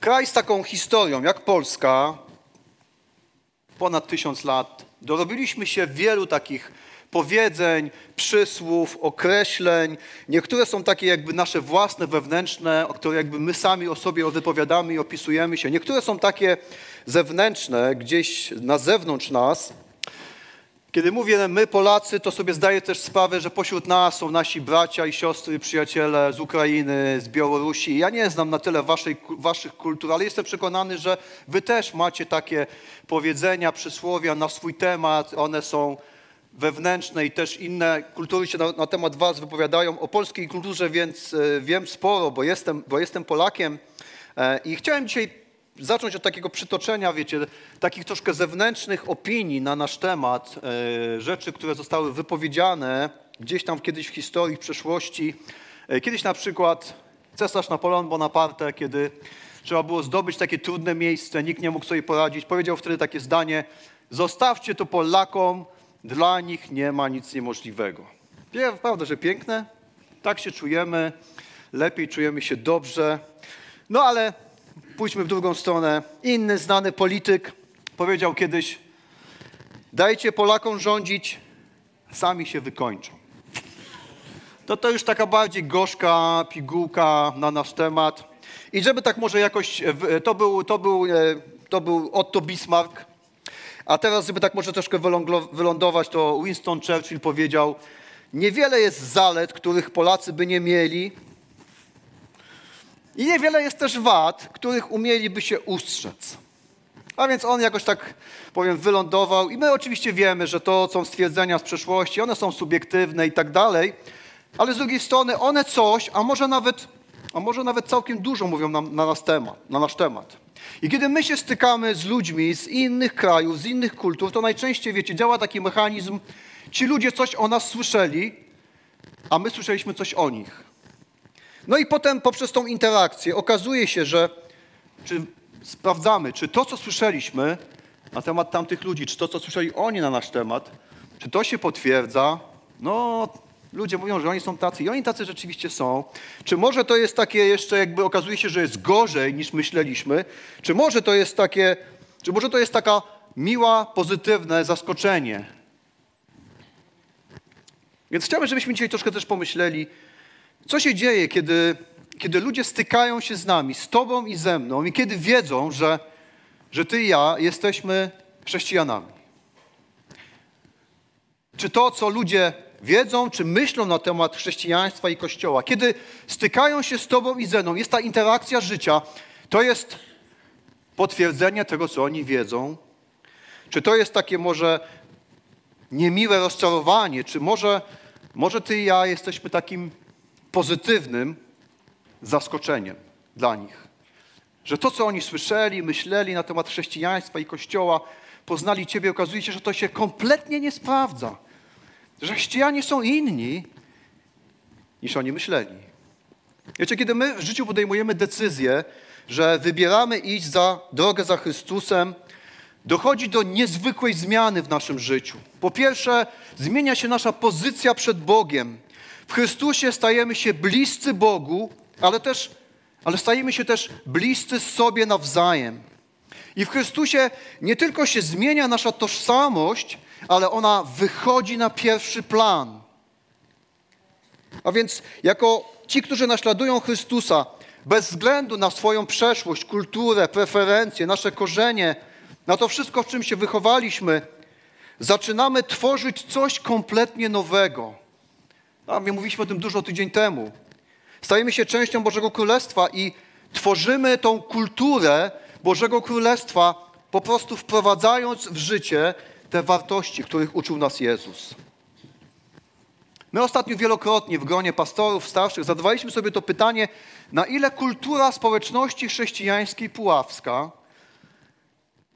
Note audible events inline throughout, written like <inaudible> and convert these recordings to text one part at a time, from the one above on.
Kraj z taką historią jak Polska, ponad tysiąc lat, dorobiliśmy się wielu takich powiedzeń, przysłów, określeń. Niektóre są takie jakby nasze własne, wewnętrzne, o które jakby my sami o sobie wypowiadamy i opisujemy się. Niektóre są takie zewnętrzne, gdzieś na zewnątrz nas. Kiedy mówię my Polacy, to sobie zdaję też sprawę, że pośród nas są nasi bracia i siostry, przyjaciele z Ukrainy, z Białorusi. Ja nie znam na tyle waszej, waszych kultur, ale jestem przekonany, że wy też macie takie powiedzenia, przysłowia na swój temat. One są wewnętrzne i też inne kultury się na, na temat was wypowiadają. O polskiej kulturze więc e, wiem sporo, bo jestem, bo jestem Polakiem. E, I chciałem dzisiaj zacząć od takiego przytoczenia, wiecie, takich troszkę zewnętrznych opinii na nasz temat, e, rzeczy, które zostały wypowiedziane gdzieś tam kiedyś w historii, w przeszłości. Kiedyś na przykład cesarz Napoleon Bonaparte, kiedy trzeba było zdobyć takie trudne miejsce, nikt nie mógł sobie poradzić, powiedział wtedy takie zdanie, zostawcie to Polakom, dla nich nie ma nic niemożliwego. Prawda, że piękne? Tak się czujemy, lepiej czujemy się dobrze. No ale pójdźmy w drugą stronę. Inny znany polityk powiedział kiedyś: Dajcie Polakom rządzić, sami się wykończą. To to już taka bardziej gorzka pigułka na nasz temat. I żeby tak może jakoś, to był, to był, e, to był Otto Bismarck, a teraz, żeby tak może troszkę wylądować, to Winston Churchill powiedział, niewiele jest zalet, których Polacy by nie mieli i niewiele jest też wad, których umieliby się ustrzec. A więc on jakoś tak, powiem, wylądował i my oczywiście wiemy, że to są stwierdzenia z przeszłości, one są subiektywne i tak dalej, ale z drugiej strony one coś, a może nawet, a może nawet całkiem dużo mówią nam, na, nas temat, na nasz temat. I kiedy my się stykamy z ludźmi z innych krajów, z innych kultur, to najczęściej, wiecie, działa taki mechanizm, ci ludzie coś o nas słyszeli, a my słyszeliśmy coś o nich. No i potem poprzez tą interakcję okazuje się, że czy sprawdzamy, czy to, co słyszeliśmy na temat tamtych ludzi, czy to, co słyszeli oni na nasz temat, czy to się potwierdza, no Ludzie mówią, że oni są tacy i oni tacy rzeczywiście są. Czy może to jest takie jeszcze, jakby okazuje się, że jest gorzej niż myśleliśmy? Czy może to jest takie, czy może to jest taka miła, pozytywne zaskoczenie? Więc chciałbym, żebyśmy dzisiaj troszkę też pomyśleli, co się dzieje, kiedy, kiedy ludzie stykają się z nami, z Tobą i ze mną, i kiedy wiedzą, że, że Ty i ja jesteśmy chrześcijanami. Czy to, co ludzie wiedzą czy myślą na temat chrześcijaństwa i Kościoła, kiedy stykają się z Tobą i ze mną, jest ta interakcja życia, to jest potwierdzenie tego, co oni wiedzą? Czy to jest takie może niemiłe rozczarowanie? Czy może, może Ty i ja jesteśmy takim pozytywnym zaskoczeniem dla nich? Że to, co oni słyszeli, myśleli na temat chrześcijaństwa i Kościoła, poznali Ciebie, okazuje się, że to się kompletnie nie sprawdza że chrześcijanie są inni niż oni myśleli. Wiecie, kiedy my w życiu podejmujemy decyzję, że wybieramy iść za drogę za Chrystusem, dochodzi do niezwykłej zmiany w naszym życiu. Po pierwsze, zmienia się nasza pozycja przed Bogiem. W Chrystusie stajemy się bliscy Bogu, ale też, ale stajemy się też bliscy sobie nawzajem. I w Chrystusie nie tylko się zmienia nasza tożsamość, ale ona wychodzi na pierwszy plan. A więc, jako ci, którzy naśladują Chrystusa, bez względu na swoją przeszłość, kulturę, preferencje, nasze korzenie, na to wszystko, w czym się wychowaliśmy, zaczynamy tworzyć coś kompletnie nowego. A my mówiliśmy o tym dużo tydzień temu. Stajemy się częścią Bożego Królestwa i tworzymy tą kulturę Bożego Królestwa, po prostu wprowadzając w życie te wartości, których uczył nas Jezus. My ostatnio wielokrotnie w gronie pastorów starszych zadawaliśmy sobie to pytanie, na ile kultura społeczności chrześcijańskiej puławska,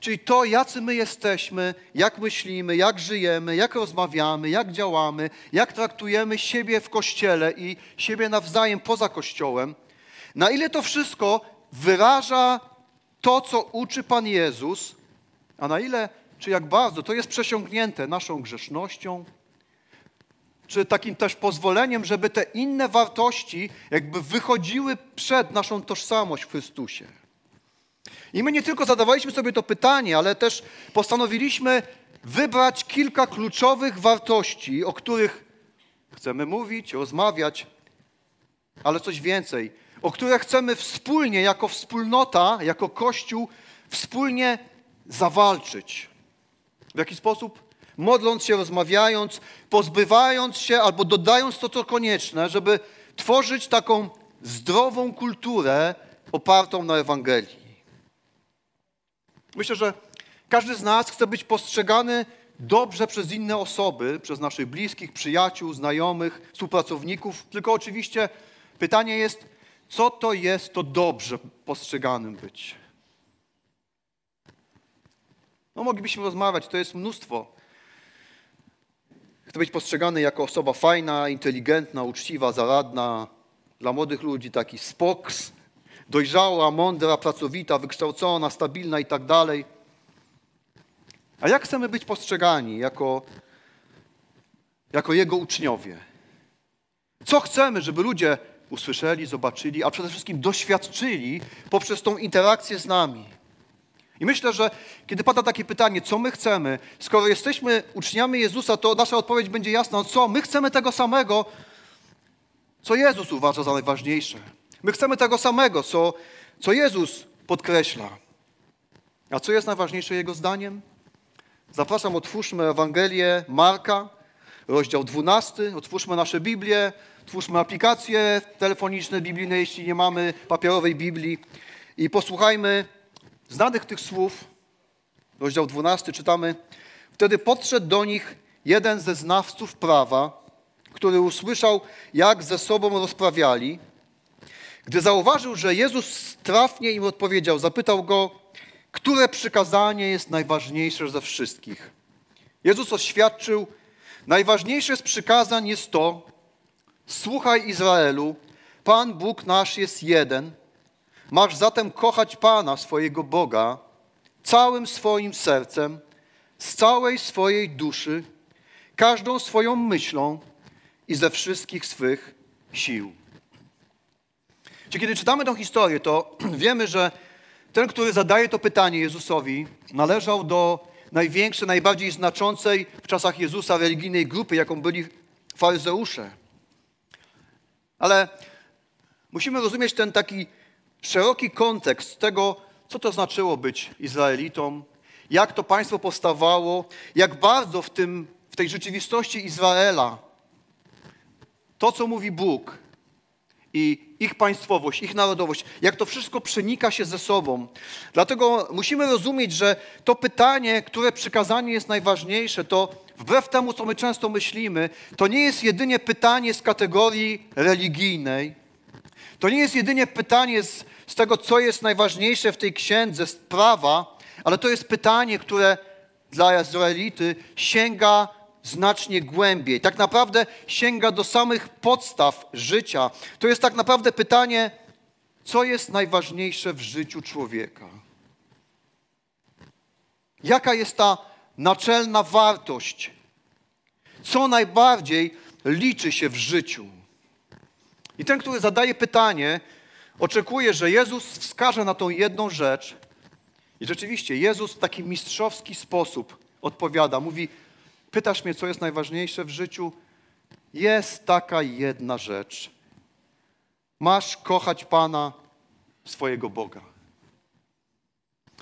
czyli to, jacy my jesteśmy, jak myślimy, jak żyjemy, jak rozmawiamy, jak działamy, jak traktujemy siebie w kościele i siebie nawzajem poza kościołem, na ile to wszystko wyraża to, co uczy Pan Jezus, a na ile czy jak bardzo to jest przesiągnięte naszą grzesznością, czy takim też pozwoleniem, żeby te inne wartości jakby wychodziły przed naszą tożsamość w Chrystusie. I my nie tylko zadawaliśmy sobie to pytanie, ale też postanowiliśmy wybrać kilka kluczowych wartości, o których chcemy mówić, rozmawiać, ale coś więcej, o które chcemy wspólnie, jako wspólnota, jako Kościół, wspólnie zawalczyć. W jaki sposób? Modląc się, rozmawiając, pozbywając się albo dodając to, co konieczne, żeby tworzyć taką zdrową kulturę opartą na Ewangelii. Myślę, że każdy z nas chce być postrzegany dobrze przez inne osoby, przez naszych bliskich, przyjaciół, znajomych, współpracowników. Tylko oczywiście pytanie jest, co to jest to dobrze postrzeganym być? No moglibyśmy rozmawiać, to jest mnóstwo. Chcę być postrzegany jako osoba fajna, inteligentna, uczciwa, zaradna. Dla młodych ludzi taki spoks, dojrzała, mądra, pracowita, wykształcona, stabilna i tak dalej. A jak chcemy być postrzegani jako, jako Jego uczniowie? Co chcemy, żeby ludzie usłyszeli, zobaczyli, a przede wszystkim doświadczyli poprzez tą interakcję z nami? I myślę, że kiedy pada takie pytanie, co my chcemy, skoro jesteśmy uczniami Jezusa, to nasza odpowiedź będzie jasna. Co? My chcemy tego samego, co Jezus uważa za najważniejsze. My chcemy tego samego, co, co Jezus podkreśla. A co jest najważniejsze Jego zdaniem? Zapraszam, otwórzmy Ewangelię Marka, rozdział 12. Otwórzmy nasze Biblię, otwórzmy aplikacje telefoniczne, biblijne, jeśli nie mamy papierowej Biblii i posłuchajmy znanych tych słów. Rozdział 12 czytamy. Wtedy podszedł do nich jeden ze znawców prawa, który usłyszał, jak ze sobą rozprawiali. Gdy zauważył, że Jezus trafnie im odpowiedział, zapytał go, które przykazanie jest najważniejsze ze wszystkich. Jezus oświadczył, najważniejsze z przykazań jest to, słuchaj Izraelu, Pan Bóg nasz jest jeden. Masz zatem kochać Pana, swojego Boga, całym swoim sercem, z całej swojej duszy, każdą swoją myślą i ze wszystkich swych sił. Czy kiedy czytamy tę historię, to <clears throat> wiemy, że ten, który zadaje to pytanie Jezusowi, należał do największej, najbardziej znaczącej w czasach Jezusa religijnej grupy, jaką byli faryzeusze. Ale musimy rozumieć ten taki szeroki kontekst tego, co to znaczyło być Izraelitą, jak to państwo powstawało, jak bardzo w, tym, w tej rzeczywistości Izraela to, co mówi Bóg i ich państwowość, ich narodowość, jak to wszystko przenika się ze sobą. Dlatego musimy rozumieć, że to pytanie, które przykazanie jest najważniejsze, to wbrew temu, co my często myślimy, to nie jest jedynie pytanie z kategorii religijnej, to nie jest jedynie pytanie z, z tego, co jest najważniejsze w tej księdze, z prawa, ale to jest pytanie, które dla Izraelity sięga znacznie głębiej. Tak naprawdę sięga do samych podstaw życia. To jest tak naprawdę pytanie, co jest najważniejsze w życiu człowieka? Jaka jest ta naczelna wartość? Co najbardziej liczy się w życiu? I ten, który zadaje pytanie, oczekuje, że Jezus wskaże na tą jedną rzecz. I rzeczywiście Jezus w taki mistrzowski sposób odpowiada. Mówi, pytasz mnie, co jest najważniejsze w życiu? Jest taka jedna rzecz. Masz kochać Pana, swojego Boga.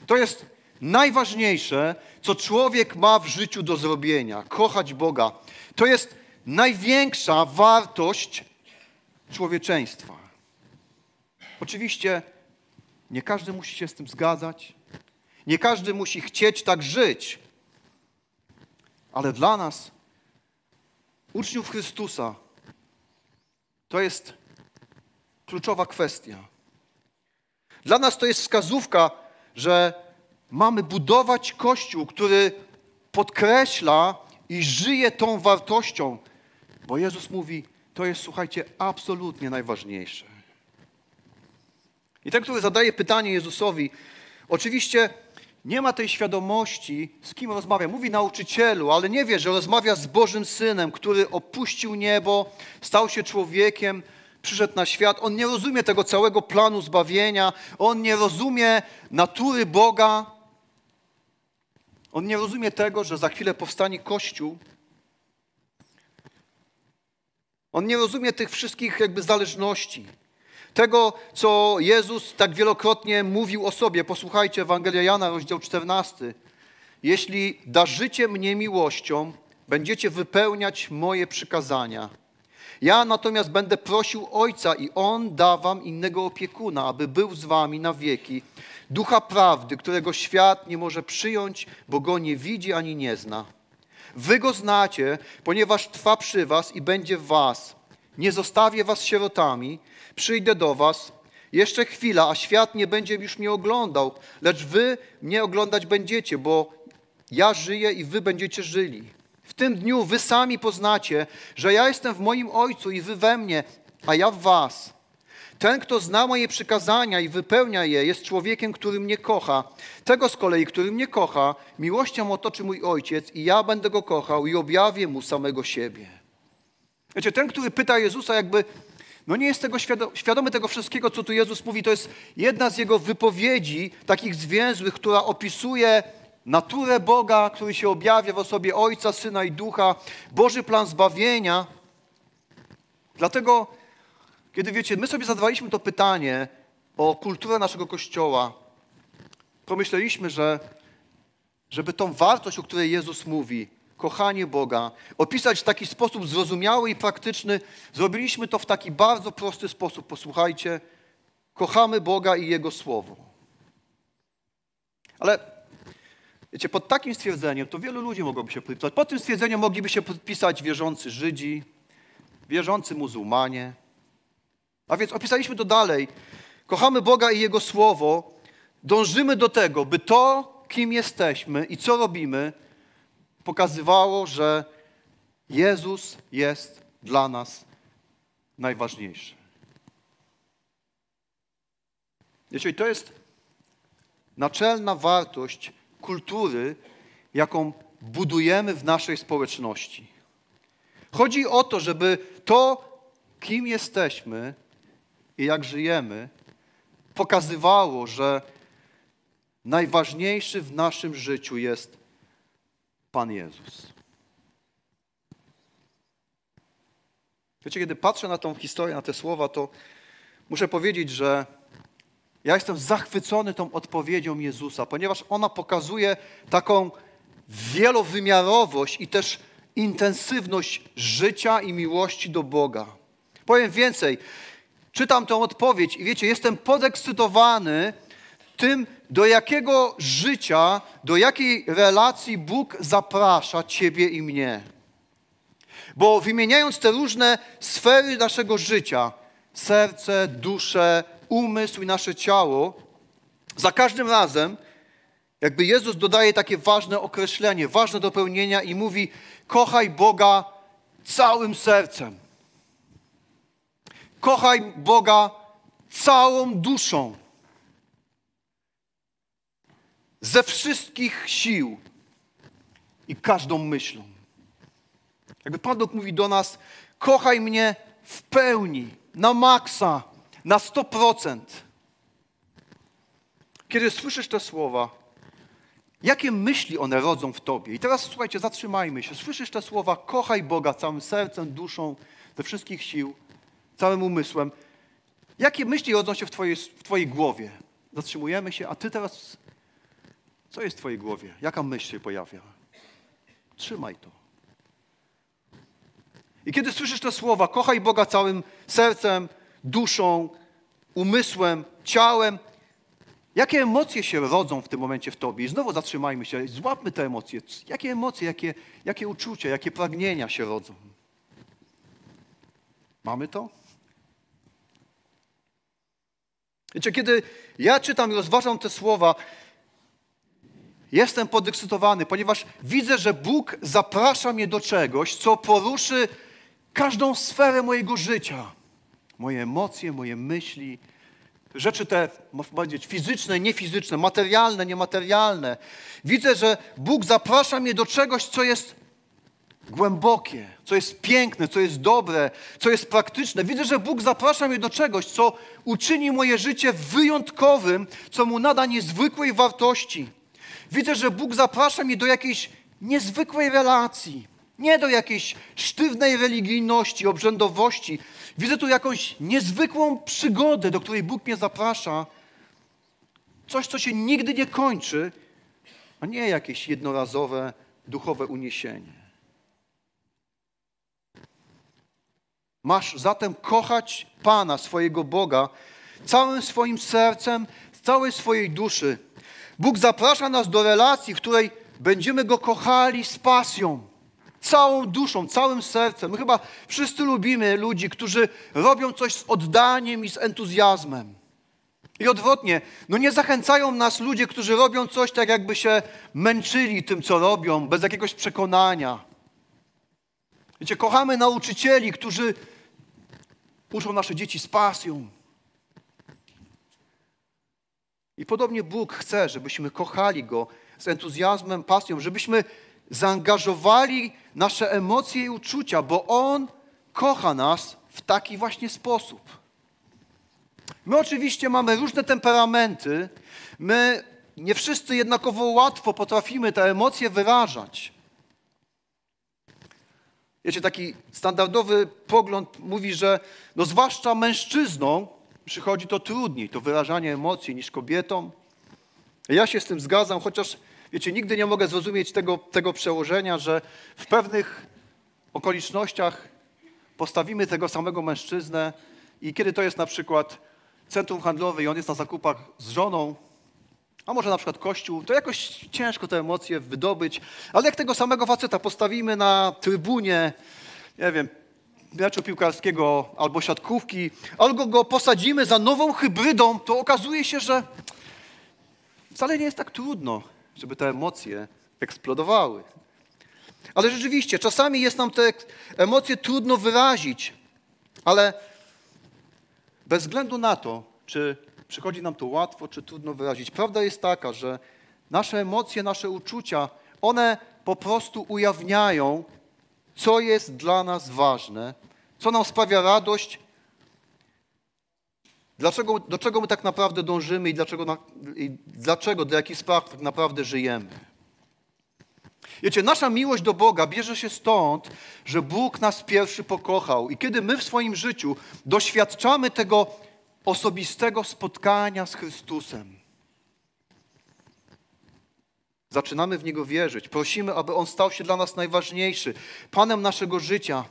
To jest najważniejsze, co człowiek ma w życiu do zrobienia. Kochać Boga. To jest największa wartość człowieczeństwa. Oczywiście nie każdy musi się z tym zgadzać. Nie każdy musi chcieć tak żyć. Ale dla nas, uczniów Chrystusa, to jest kluczowa kwestia. Dla nas to jest wskazówka, że mamy budować Kościół, który podkreśla i żyje tą wartością, bo Jezus mówi, to jest, słuchajcie, absolutnie najważniejsze. I ten, który zadaje pytanie Jezusowi, oczywiście nie ma tej świadomości, z kim rozmawia. Mówi nauczycielu, ale nie wie, że rozmawia z Bożym Synem, który opuścił niebo, stał się człowiekiem, przyszedł na świat. On nie rozumie tego całego planu zbawienia. On nie rozumie natury Boga. On nie rozumie tego, że za chwilę powstanie Kościół. On nie rozumie tych wszystkich jakby zależności. Tego, co Jezus tak wielokrotnie mówił o sobie. Posłuchajcie Ewangelia Jana, rozdział 14. Jeśli darzycie mnie miłością, będziecie wypełniać moje przykazania. Ja natomiast będę prosił Ojca i On da wam innego opiekuna, aby był z wami na wieki. Ducha prawdy, którego świat nie może przyjąć, bo go nie widzi ani nie zna. Wy go znacie, ponieważ trwa przy was i będzie w was. Nie zostawię was sierotami, przyjdę do was. Jeszcze chwila, a świat nie będzie już mnie oglądał, lecz wy mnie oglądać będziecie, bo ja żyję i wy będziecie żyli. W tym dniu wy sami poznacie, że ja jestem w moim Ojcu i wy we mnie, a ja w was. Ten, kto zna moje przykazania i wypełnia je, jest człowiekiem, który mnie kocha. Tego z kolei, który mnie kocha, miłością otoczy mój Ojciec i ja będę go kochał i objawię mu samego siebie. Wiecie, ten, który pyta Jezusa jakby, no nie jest tego świadomy tego wszystkiego, co tu Jezus mówi, to jest jedna z jego wypowiedzi, takich zwięzłych, która opisuje naturę Boga, który się objawia w osobie Ojca, Syna i Ducha, Boży plan zbawienia. Dlatego, kiedy wiecie, my sobie zadawaliśmy to pytanie o kulturę naszego Kościoła, pomyśleliśmy, że żeby tą wartość, o której Jezus mówi, kochanie Boga, opisać w taki sposób zrozumiały i praktyczny, zrobiliśmy to w taki bardzo prosty sposób. Posłuchajcie, kochamy Boga i Jego Słowo. Ale Wiecie, pod takim stwierdzeniem to wielu ludzi mogłoby się podpisać. Pod tym stwierdzeniem mogliby się podpisać wierzący Żydzi, wierzący muzułmanie. A więc opisaliśmy to dalej. Kochamy Boga i Jego Słowo. Dążymy do tego, by to, kim jesteśmy i co robimy, pokazywało, że Jezus jest dla nas najważniejszy. Jeśli to jest naczelna wartość kultury, jaką budujemy w naszej społeczności. Chodzi o to, żeby to, kim jesteśmy i jak żyjemy, pokazywało, że najważniejszy w naszym życiu jest Pan Jezus. Wiecie, kiedy patrzę na tą historię, na te słowa, to muszę powiedzieć, że ja jestem zachwycony tą odpowiedzią Jezusa, ponieważ ona pokazuje taką wielowymiarowość i też intensywność życia i miłości do Boga. Powiem więcej, czytam tę odpowiedź i wiecie, jestem podekscytowany tym, do jakiego życia, do jakiej relacji Bóg zaprasza Ciebie i mnie. Bo wymieniając te różne sfery naszego życia, serce, duszę, umysł i nasze ciało, za każdym razem jakby Jezus dodaje takie ważne określenie, ważne dopełnienia i mówi: kochaj Boga całym sercem. Kochaj Boga całą duszą. Ze wszystkich sił i każdą myślą. Jakby Pan Bóg mówi do nas: kochaj mnie w pełni, na maksa, na 100%. Kiedy słyszysz te słowa, jakie myśli one rodzą w tobie? I teraz słuchajcie, zatrzymajmy się. Słyszysz te słowa, kochaj Boga całym sercem, duszą, ze wszystkich sił, całym umysłem. Jakie myśli rodzą się w twojej, w twojej głowie? Zatrzymujemy się, a ty teraz, co jest w twojej głowie? Jaka myśl się pojawia? Trzymaj to. I kiedy słyszysz te słowa, kochaj Boga całym sercem, duszą, umysłem, ciałem. Jakie emocje się rodzą w tym momencie w tobie? I znowu zatrzymajmy się, złapmy te emocje. Jakie emocje, jakie, jakie uczucia, jakie pragnienia się rodzą? Mamy to? Wiecie, kiedy ja czytam i rozważam te słowa, jestem podekscytowany, ponieważ widzę, że Bóg zaprasza mnie do czegoś, co poruszy każdą sferę mojego życia moje emocje, moje myśli, rzeczy te, można powiedzieć, fizyczne, niefizyczne, materialne, niematerialne. Widzę, że Bóg zaprasza mnie do czegoś, co jest głębokie, co jest piękne, co jest dobre, co jest praktyczne. Widzę, że Bóg zaprasza mnie do czegoś, co uczyni moje życie wyjątkowym, co mu nada niezwykłej wartości. Widzę, że Bóg zaprasza mnie do jakiejś niezwykłej relacji, nie do jakiejś sztywnej religijności, obrzędowości. Widzę tu jakąś niezwykłą przygodę, do której Bóg mnie zaprasza. Coś, co się nigdy nie kończy, a nie jakieś jednorazowe duchowe uniesienie. Masz zatem kochać Pana, swojego Boga, całym swoim sercem, z całej swojej duszy. Bóg zaprasza nas do relacji, w której będziemy Go kochali z pasją, całą duszą, całym sercem. My chyba wszyscy lubimy ludzi, którzy robią coś z oddaniem i z entuzjazmem. I odwrotnie, no nie zachęcają nas ludzie, którzy robią coś tak, jakby się męczyli tym, co robią, bez jakiegoś przekonania. Wiecie, kochamy nauczycieli, którzy uczą nasze dzieci z pasją. I podobnie Bóg chce, żebyśmy kochali Go z entuzjazmem, pasją, żebyśmy zaangażowali nasze emocje i uczucia, bo On kocha nas w taki właśnie sposób. My oczywiście mamy różne temperamenty, my nie wszyscy jednakowo łatwo potrafimy te emocje wyrażać. Wiecie, taki standardowy pogląd mówi, że no zwłaszcza mężczyznom przychodzi to trudniej, to wyrażanie emocji niż kobietom. Ja się z tym zgadzam, chociaż wiecie, nigdy nie mogę zrozumieć tego, tego przełożenia, że w pewnych okolicznościach postawimy tego samego mężczyznę i kiedy to jest na przykład centrum handlowe i on jest na zakupach z żoną, a może na przykład kościół, to jakoś ciężko te emocje wydobyć, ale jak tego samego faceta postawimy na trybunie, nie wiem, meczu piłkarskiego albo siatkówki, albo go posadzimy za nową hybrydą, to okazuje się, że wcale nie jest tak trudno, żeby te emocje eksplodowały. Ale rzeczywiście, czasami jest nam te emocje trudno wyrazić, ale bez względu na to, czy przychodzi nam to łatwo, czy trudno wyrazić, prawda jest taka, że nasze emocje, nasze uczucia, one po prostu ujawniają, co jest dla nas ważne, co nam sprawia radość, dlaczego, do czego my tak naprawdę dążymy i dlaczego, i dlaczego do jakich spraw tak naprawdę żyjemy. Wiecie, nasza miłość do Boga bierze się stąd, że Bóg nas pierwszy pokochał. I kiedy my w swoim życiu doświadczamy tego osobistego spotkania z Chrystusem, zaczynamy w Niego wierzyć. Prosimy, aby On stał się dla nas najważniejszy, Panem naszego życia.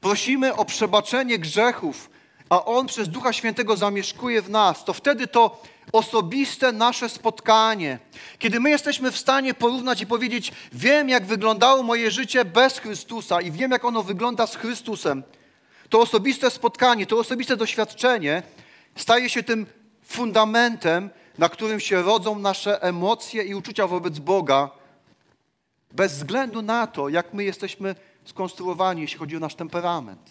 Prosimy o przebaczenie grzechów, a On przez Ducha Świętego zamieszkuje w nas. To wtedy to osobiste nasze spotkanie, kiedy my jesteśmy w stanie porównać i powiedzieć: Wiem, jak wyglądało moje życie bez Chrystusa i wiem, jak ono wygląda z Chrystusem. To osobiste spotkanie, to osobiste doświadczenie staje się tym fundamentem, na którym się rodzą nasze emocje i uczucia wobec Boga, bez względu na to, jak my jesteśmy skonstruowani, jeśli chodzi o nasz temperament.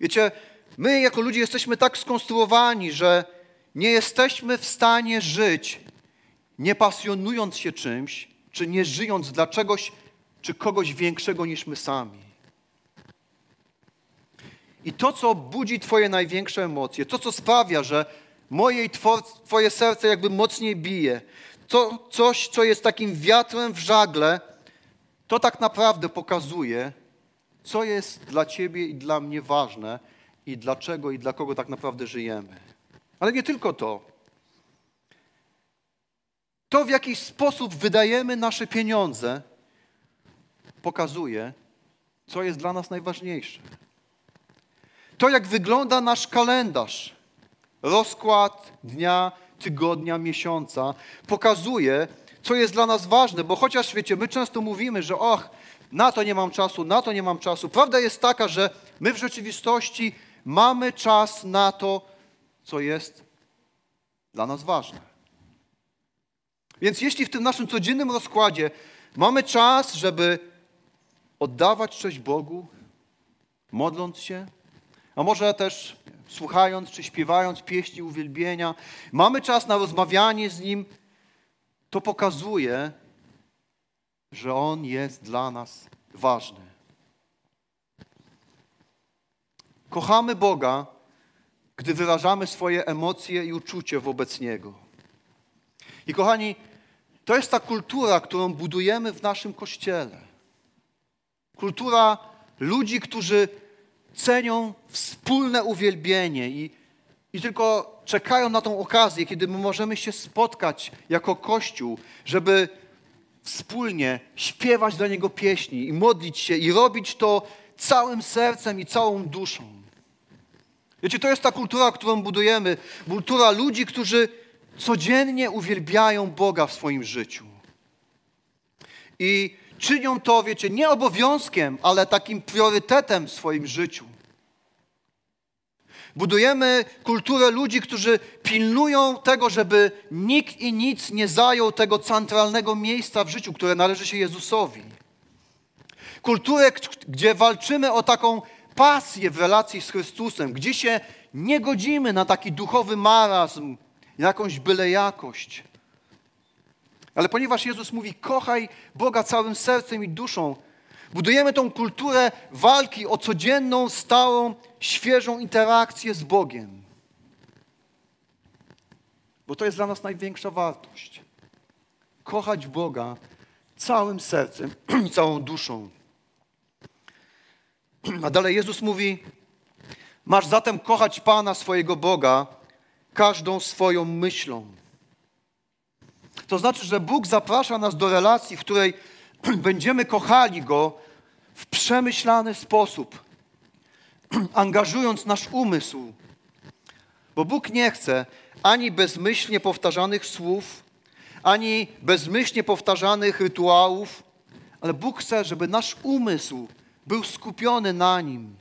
Wiecie, My jako ludzie jesteśmy tak skonstruowani, że nie jesteśmy w stanie żyć nie pasjonując się czymś, czy nie żyjąc dla czegoś, czy kogoś większego niż my sami. I to, co budzi Twoje największe emocje, to, co sprawia, że moje i Twoje serce jakby mocniej bije, to coś, co jest takim wiatrem w żagle, to tak naprawdę pokazuje, co jest dla Ciebie i dla mnie ważne i dlaczego i dla kogo tak naprawdę żyjemy. Ale nie tylko to. To, w jaki sposób wydajemy nasze pieniądze, pokazuje, co jest dla nas najważniejsze. To, jak wygląda nasz kalendarz, rozkład dnia, tygodnia, miesiąca, pokazuje, co jest dla nas ważne, bo chociaż wiecie, my często mówimy, że och, na to nie mam czasu, na to nie mam czasu. Prawda jest taka, że my w rzeczywistości mamy czas na to, co jest dla nas ważne. Więc jeśli w tym naszym codziennym rozkładzie mamy czas, żeby oddawać cześć Bogu, modląc się, a może też słuchając czy śpiewając pieśni uwielbienia, mamy czas na rozmawianie z Nim, to pokazuje, że On jest dla nas ważny. Kochamy Boga, gdy wyrażamy swoje emocje i uczucie wobec Niego. I kochani, to jest ta kultura, którą budujemy w naszym kościele. Kultura ludzi, którzy cenią wspólne uwielbienie i, i tylko czekają na tą okazję, kiedy my możemy się spotkać jako Kościół, żeby wspólnie śpiewać dla Niego pieśni i modlić się i robić to całym sercem i całą duszą. Wiecie, to jest ta kultura, którą budujemy. Kultura ludzi, którzy codziennie uwielbiają Boga w swoim życiu. I czynią to, wiecie, nie obowiązkiem, ale takim priorytetem w swoim życiu. Budujemy kulturę ludzi, którzy pilnują tego, żeby nikt i nic nie zajął tego centralnego miejsca w życiu, które należy się Jezusowi. Kulturę, gdzie walczymy o taką pasję w relacji z Chrystusem, gdzie się nie godzimy na taki duchowy marazm, jakąś byle jakość. Ale ponieważ Jezus mówi, kochaj Boga całym sercem i duszą, budujemy tą kulturę walki o codzienną, stałą, świeżą interakcję z Bogiem. Bo to jest dla nas największa wartość. Kochać Boga całym sercem i <clears throat> całą duszą. <clears throat> A dalej Jezus mówi: Masz zatem kochać Pana swojego Boga każdą swoją myślą. To znaczy, że Bóg zaprasza nas do relacji, w której <clears throat> będziemy kochali Go w przemyślany sposób, <clears throat> angażując nasz umysł. Bo Bóg nie chce ani bezmyślnie powtarzanych słów, ani bezmyślnie powtarzanych rytuałów, ale Bóg chce, żeby nasz umysł był skupiony na Nim.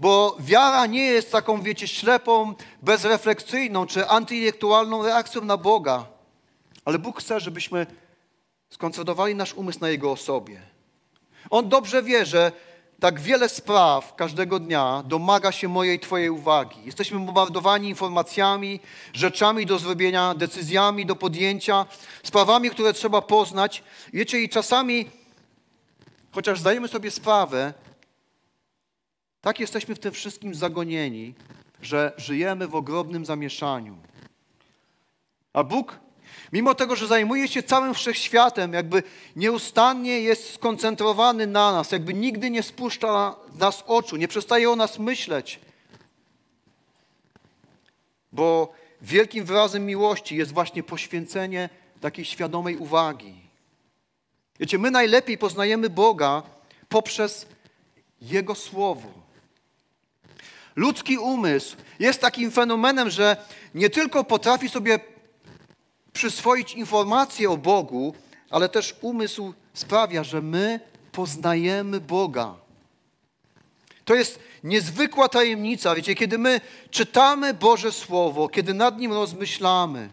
Bo wiara nie jest taką, wiecie, ślepą, bezrefleksyjną czy antyintelektualną reakcją na Boga. Ale Bóg chce, żebyśmy skoncentrowali nasz umysł na Jego osobie. On dobrze wie, że tak wiele spraw każdego dnia domaga się mojej Twojej uwagi. Jesteśmy bombardowani informacjami, rzeczami do zrobienia, decyzjami do podjęcia, sprawami, które trzeba poznać. Wiecie, i czasami, chociaż zdajemy sobie sprawę, tak jesteśmy w tym wszystkim zagonieni, że żyjemy w ogromnym zamieszaniu. A Bóg, mimo tego, że zajmuje się całym wszechświatem, jakby nieustannie jest skoncentrowany na nas, jakby nigdy nie spuszcza nas oczu, nie przestaje o nas myśleć. Bo wielkim wyrazem miłości jest właśnie poświęcenie takiej świadomej uwagi. Wiecie, my najlepiej poznajemy Boga poprzez Jego Słowo. Ludzki umysł jest takim fenomenem, że nie tylko potrafi sobie przyswoić informacje o Bogu, ale też umysł sprawia, że my poznajemy Boga. To jest niezwykła tajemnica, wiecie, kiedy my czytamy Boże Słowo, kiedy nad nim rozmyślamy,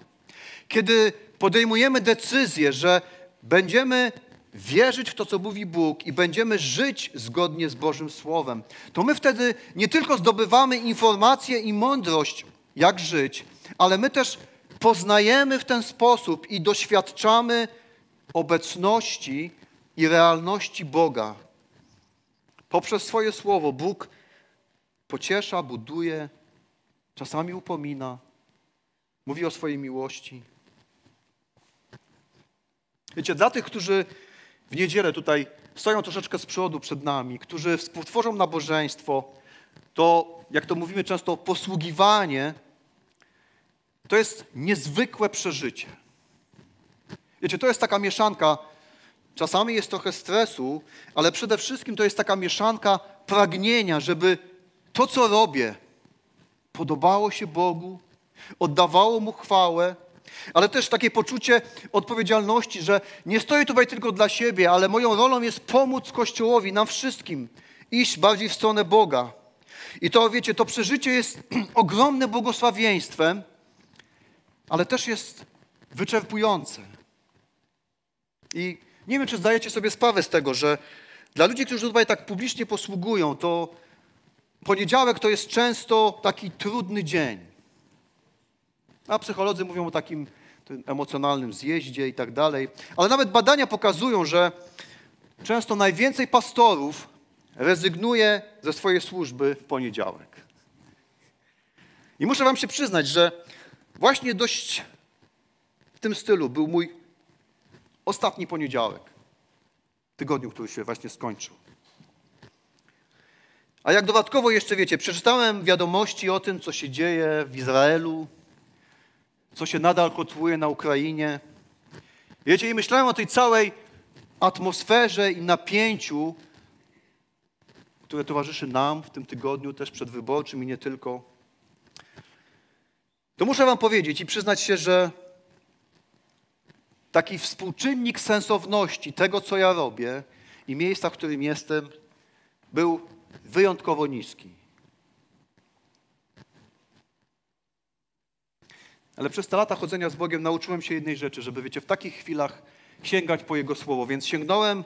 kiedy podejmujemy decyzję, że będziemy wierzyć w to, co mówi Bóg i będziemy żyć zgodnie z Bożym Słowem, to my wtedy nie tylko zdobywamy informacje i mądrość, jak żyć, ale my też poznajemy w ten sposób i doświadczamy obecności i realności Boga. Poprzez swoje słowo Bóg pociesza, buduje, czasami upomina, mówi o swojej miłości. Wiecie, dla tych, którzy w niedzielę tutaj stoją troszeczkę z przodu przed nami, którzy współtworzą nabożeństwo, to, jak to mówimy często, posługiwanie, to jest niezwykłe przeżycie. Wiecie, to jest taka mieszanka, czasami jest trochę stresu, ale przede wszystkim to jest taka mieszanka pragnienia, żeby to, co robię, podobało się Bogu, oddawało Mu chwałę, ale też takie poczucie odpowiedzialności, że nie stoję tutaj tylko dla siebie, ale moją rolą jest pomóc Kościołowi, nam wszystkim, iść bardziej w stronę Boga. I to, wiecie, to przeżycie jest <clears throat> ogromnym błogosławieństwem, ale też jest wyczerpujące. I nie wiem, czy zdajecie sobie sprawę z tego, że dla ludzi, którzy tutaj tak publicznie posługują, to poniedziałek to jest często taki trudny dzień. A psycholodzy mówią o takim emocjonalnym zjeździe i tak dalej. Ale nawet badania pokazują, że często najwięcej pastorów rezygnuje ze swojej służby w poniedziałek. I muszę Wam się przyznać, że właśnie dość w tym stylu był mój ostatni poniedziałek tygodniu, który się właśnie skończył. A jak dodatkowo jeszcze wiecie, przeczytałem wiadomości o tym, co się dzieje w Izraelu, co się nadal kotłuje na Ukrainie. Wiecie, i myślałem o tej całej atmosferze i napięciu, które towarzyszy nam w tym tygodniu, też przedwyborczym i nie tylko. To muszę Wam powiedzieć i przyznać się, że taki współczynnik sensowności tego, co ja robię i miejsca, w którym jestem, był wyjątkowo niski. Ale przez te lata chodzenia z Bogiem nauczyłem się jednej rzeczy, żeby, wiecie, w takich chwilach sięgać po Jego Słowo. Więc sięgnąłem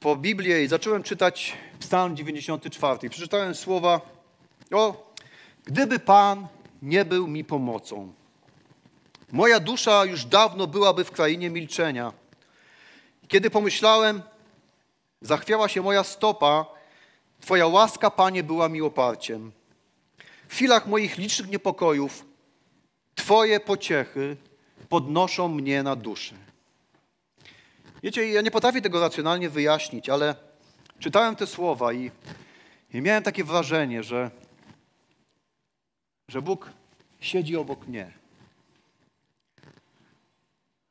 po Biblię i zacząłem czytać Psalm 94. Przeczytałem słowa o, gdyby Pan nie był mi pomocą. Moja dusza już dawno byłaby w krainie milczenia. Kiedy pomyślałem, zachwiała się moja stopa, Twoja łaska, Panie, była mi oparciem. W chwilach moich licznych niepokojów Twoje pociechy podnoszą mnie na duszę. Wiecie, ja nie potrafię tego racjonalnie wyjaśnić, ale czytałem te słowa i, i miałem takie wrażenie, że, że Bóg siedzi obok mnie.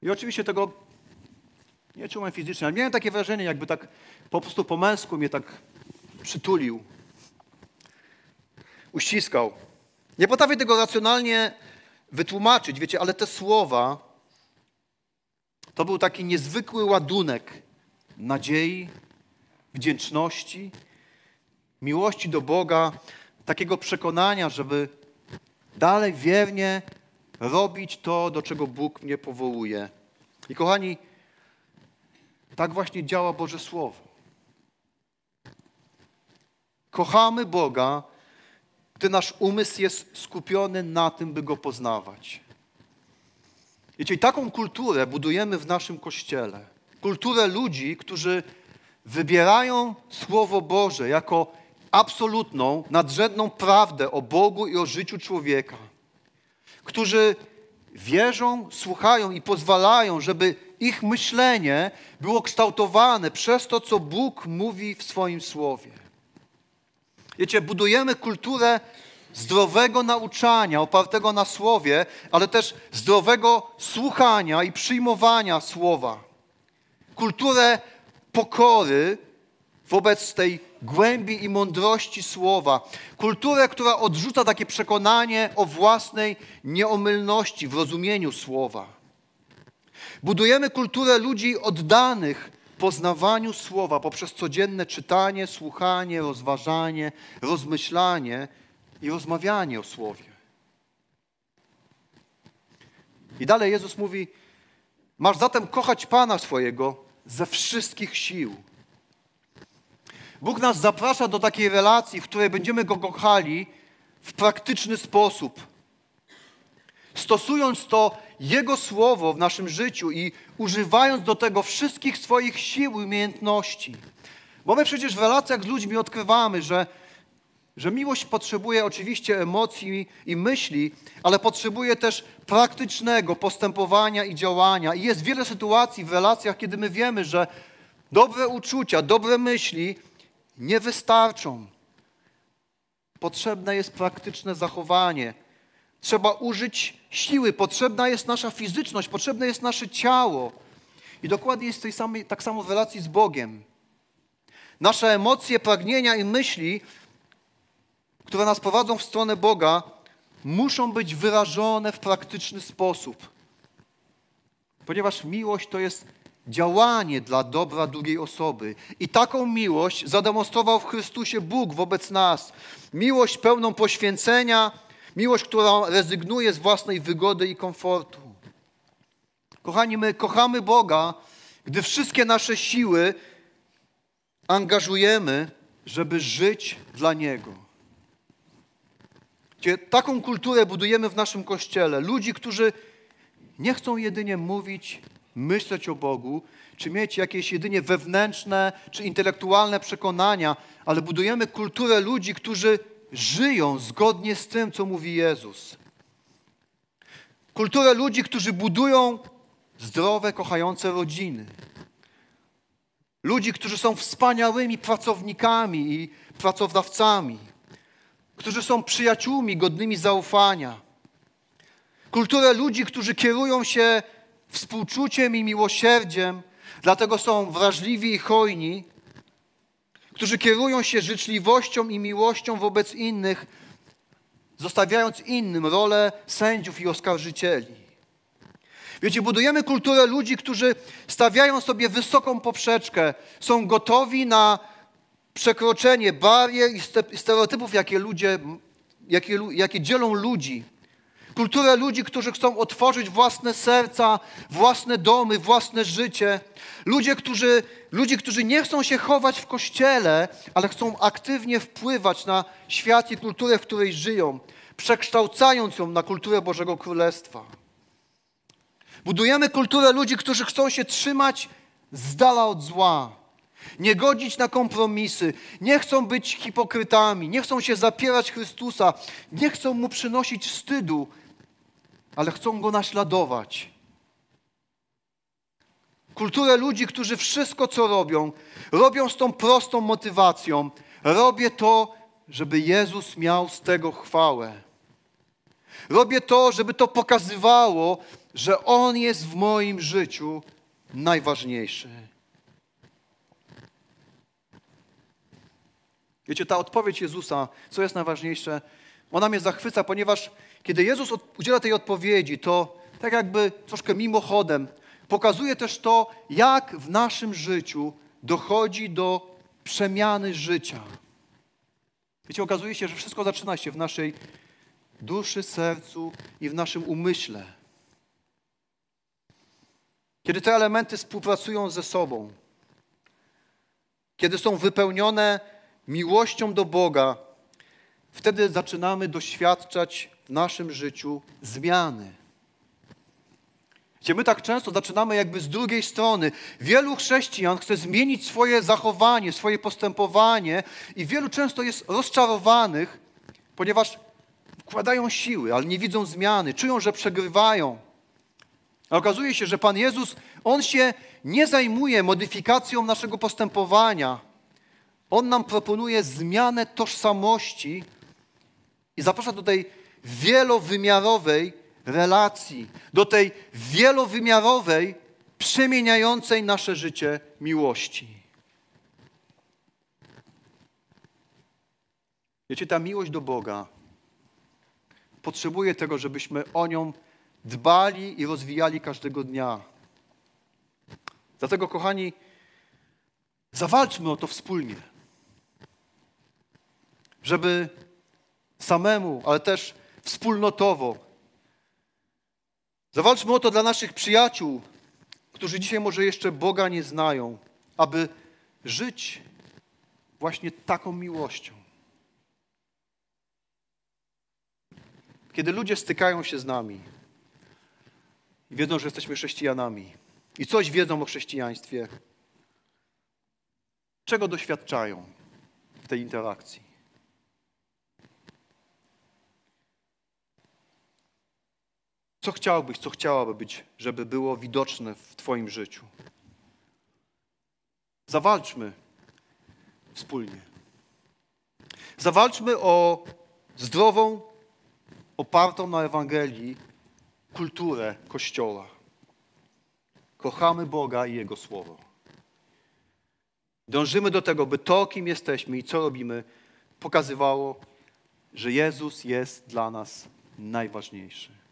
I oczywiście tego nie czułem fizycznie, ale miałem takie wrażenie, jakby tak po prostu po męsku mnie tak przytulił, uściskał. Nie potrafię tego racjonalnie wytłumaczyć, wiecie, ale te słowa to był taki niezwykły ładunek nadziei, wdzięczności, miłości do Boga, takiego przekonania, żeby dalej wiernie robić to, do czego Bóg mnie powołuje. I kochani, tak właśnie działa Boże Słowo. Kochamy Boga, gdy nasz umysł jest skupiony na tym, by Go poznawać. Wiecie, i taką kulturę budujemy w naszym Kościele. Kulturę ludzi, którzy wybierają Słowo Boże jako absolutną, nadrzędną prawdę o Bogu i o życiu człowieka. Którzy wierzą, słuchają i pozwalają, żeby ich myślenie było kształtowane przez to, co Bóg mówi w swoim Słowie. Wiecie, budujemy kulturę zdrowego nauczania opartego na słowie, ale też zdrowego słuchania i przyjmowania słowa. Kulturę pokory wobec tej głębi i mądrości słowa. Kulturę, która odrzuca takie przekonanie o własnej nieomylności w rozumieniu słowa. Budujemy kulturę ludzi oddanych poznawaniu słowa poprzez codzienne czytanie, słuchanie, rozważanie, rozmyślanie i rozmawianie o słowie. I dalej Jezus mówi: Masz zatem kochać Pana swojego ze wszystkich sił. Bóg nas zaprasza do takiej relacji, w której będziemy Go kochali w praktyczny sposób. Stosując to Jego słowo w naszym życiu i używając do tego wszystkich swoich sił i umiejętności. Bo my przecież w relacjach z ludźmi odkrywamy, że, że miłość potrzebuje oczywiście emocji i myśli, ale potrzebuje też praktycznego postępowania i działania. I jest wiele sytuacji w relacjach, kiedy my wiemy, że dobre uczucia, dobre myśli nie wystarczą. Potrzebne jest praktyczne zachowanie. Trzeba użyć siły, potrzebna jest nasza fizyczność, potrzebne jest nasze ciało. I dokładnie jest tej samej, tak samo w relacji z Bogiem. Nasze emocje, pragnienia i myśli, które nas prowadzą w stronę Boga, muszą być wyrażone w praktyczny sposób. Ponieważ miłość to jest działanie dla dobra drugiej osoby. I taką miłość zademonstrował w Chrystusie Bóg wobec nas. Miłość pełną poświęcenia, miłość, która rezygnuje z własnej wygody i komfortu. Kochani, my kochamy Boga, gdy wszystkie nasze siły angażujemy, żeby żyć dla Niego. Taką kulturę budujemy w naszym kościele. Ludzi, którzy nie chcą jedynie mówić myśleć o Bogu, czy mieć jakieś jedynie wewnętrzne czy intelektualne przekonania, ale budujemy kulturę ludzi, którzy żyją zgodnie z tym, co mówi Jezus. Kulturę ludzi, którzy budują zdrowe, kochające rodziny. Ludzi, którzy są wspaniałymi pracownikami i pracodawcami, którzy są przyjaciółmi godnymi zaufania. Kulturę ludzi, którzy kierują się współczuciem i miłosierdziem, dlatego są wrażliwi i hojni, którzy kierują się życzliwością i miłością wobec innych, zostawiając innym rolę sędziów i oskarżycieli. Wiecie, budujemy kulturę ludzi, którzy stawiają sobie wysoką poprzeczkę, są gotowi na przekroczenie barier i stereotypów, jakie, ludzie, jakie, jakie dzielą ludzi. Kulturę ludzi, którzy chcą otworzyć własne serca, własne domy, własne życie. Ludzie, którzy, ludzi, którzy nie chcą się chować w kościele, ale chcą aktywnie wpływać na świat i kulturę, w której żyją, przekształcając ją na kulturę Bożego Królestwa. Budujemy kulturę ludzi, którzy chcą się trzymać z dala od zła, nie godzić na kompromisy, nie chcą być hipokrytami, nie chcą się zapierać Chrystusa, nie chcą mu przynosić wstydu, ale chcą go naśladować. Kulturę ludzi, którzy wszystko, co robią, robią z tą prostą motywacją. Robię to, żeby Jezus miał z tego chwałę. Robię to, żeby to pokazywało, że On jest w moim życiu najważniejszy. Wiecie, ta odpowiedź Jezusa, co jest najważniejsze, ona mnie zachwyca, ponieważ kiedy Jezus udziela tej odpowiedzi, to tak jakby troszkę mimochodem pokazuje też to, jak w naszym życiu dochodzi do przemiany życia. Wiecie, okazuje się, że wszystko zaczyna się w naszej duszy, sercu i w naszym umyśle. Kiedy te elementy współpracują ze sobą, kiedy są wypełnione miłością do Boga, wtedy zaczynamy doświadczać w naszym życiu zmiany. Gdzie my tak często zaczynamy jakby z drugiej strony. Wielu chrześcijan chce zmienić swoje zachowanie, swoje postępowanie i wielu często jest rozczarowanych, ponieważ wkładają siły, ale nie widzą zmiany, czują, że przegrywają. A okazuje się, że Pan Jezus, On się nie zajmuje modyfikacją naszego postępowania. On nam proponuje zmianę tożsamości i zaprasza do tej wielowymiarowej relacji, do tej wielowymiarowej, przemieniającej nasze życie miłości. Wiecie, ta miłość do Boga potrzebuje tego, żebyśmy o nią dbali i rozwijali każdego dnia. Dlatego, kochani, zawalczmy o to wspólnie, żeby samemu, ale też wspólnotowo. Zawalczmy o to dla naszych przyjaciół, którzy dzisiaj może jeszcze Boga nie znają, aby żyć właśnie taką miłością. Kiedy ludzie stykają się z nami i wiedzą, że jesteśmy chrześcijanami i coś wiedzą o chrześcijaństwie, czego doświadczają w tej interakcji? Co chciałbyś, co chciałaby być, żeby było widoczne w Twoim życiu? Zawalczmy wspólnie. Zawalczmy o zdrową, opartą na Ewangelii kulturę Kościoła. Kochamy Boga i Jego Słowo. Dążymy do tego, by to, kim jesteśmy i co robimy, pokazywało, że Jezus jest dla nas najważniejszy.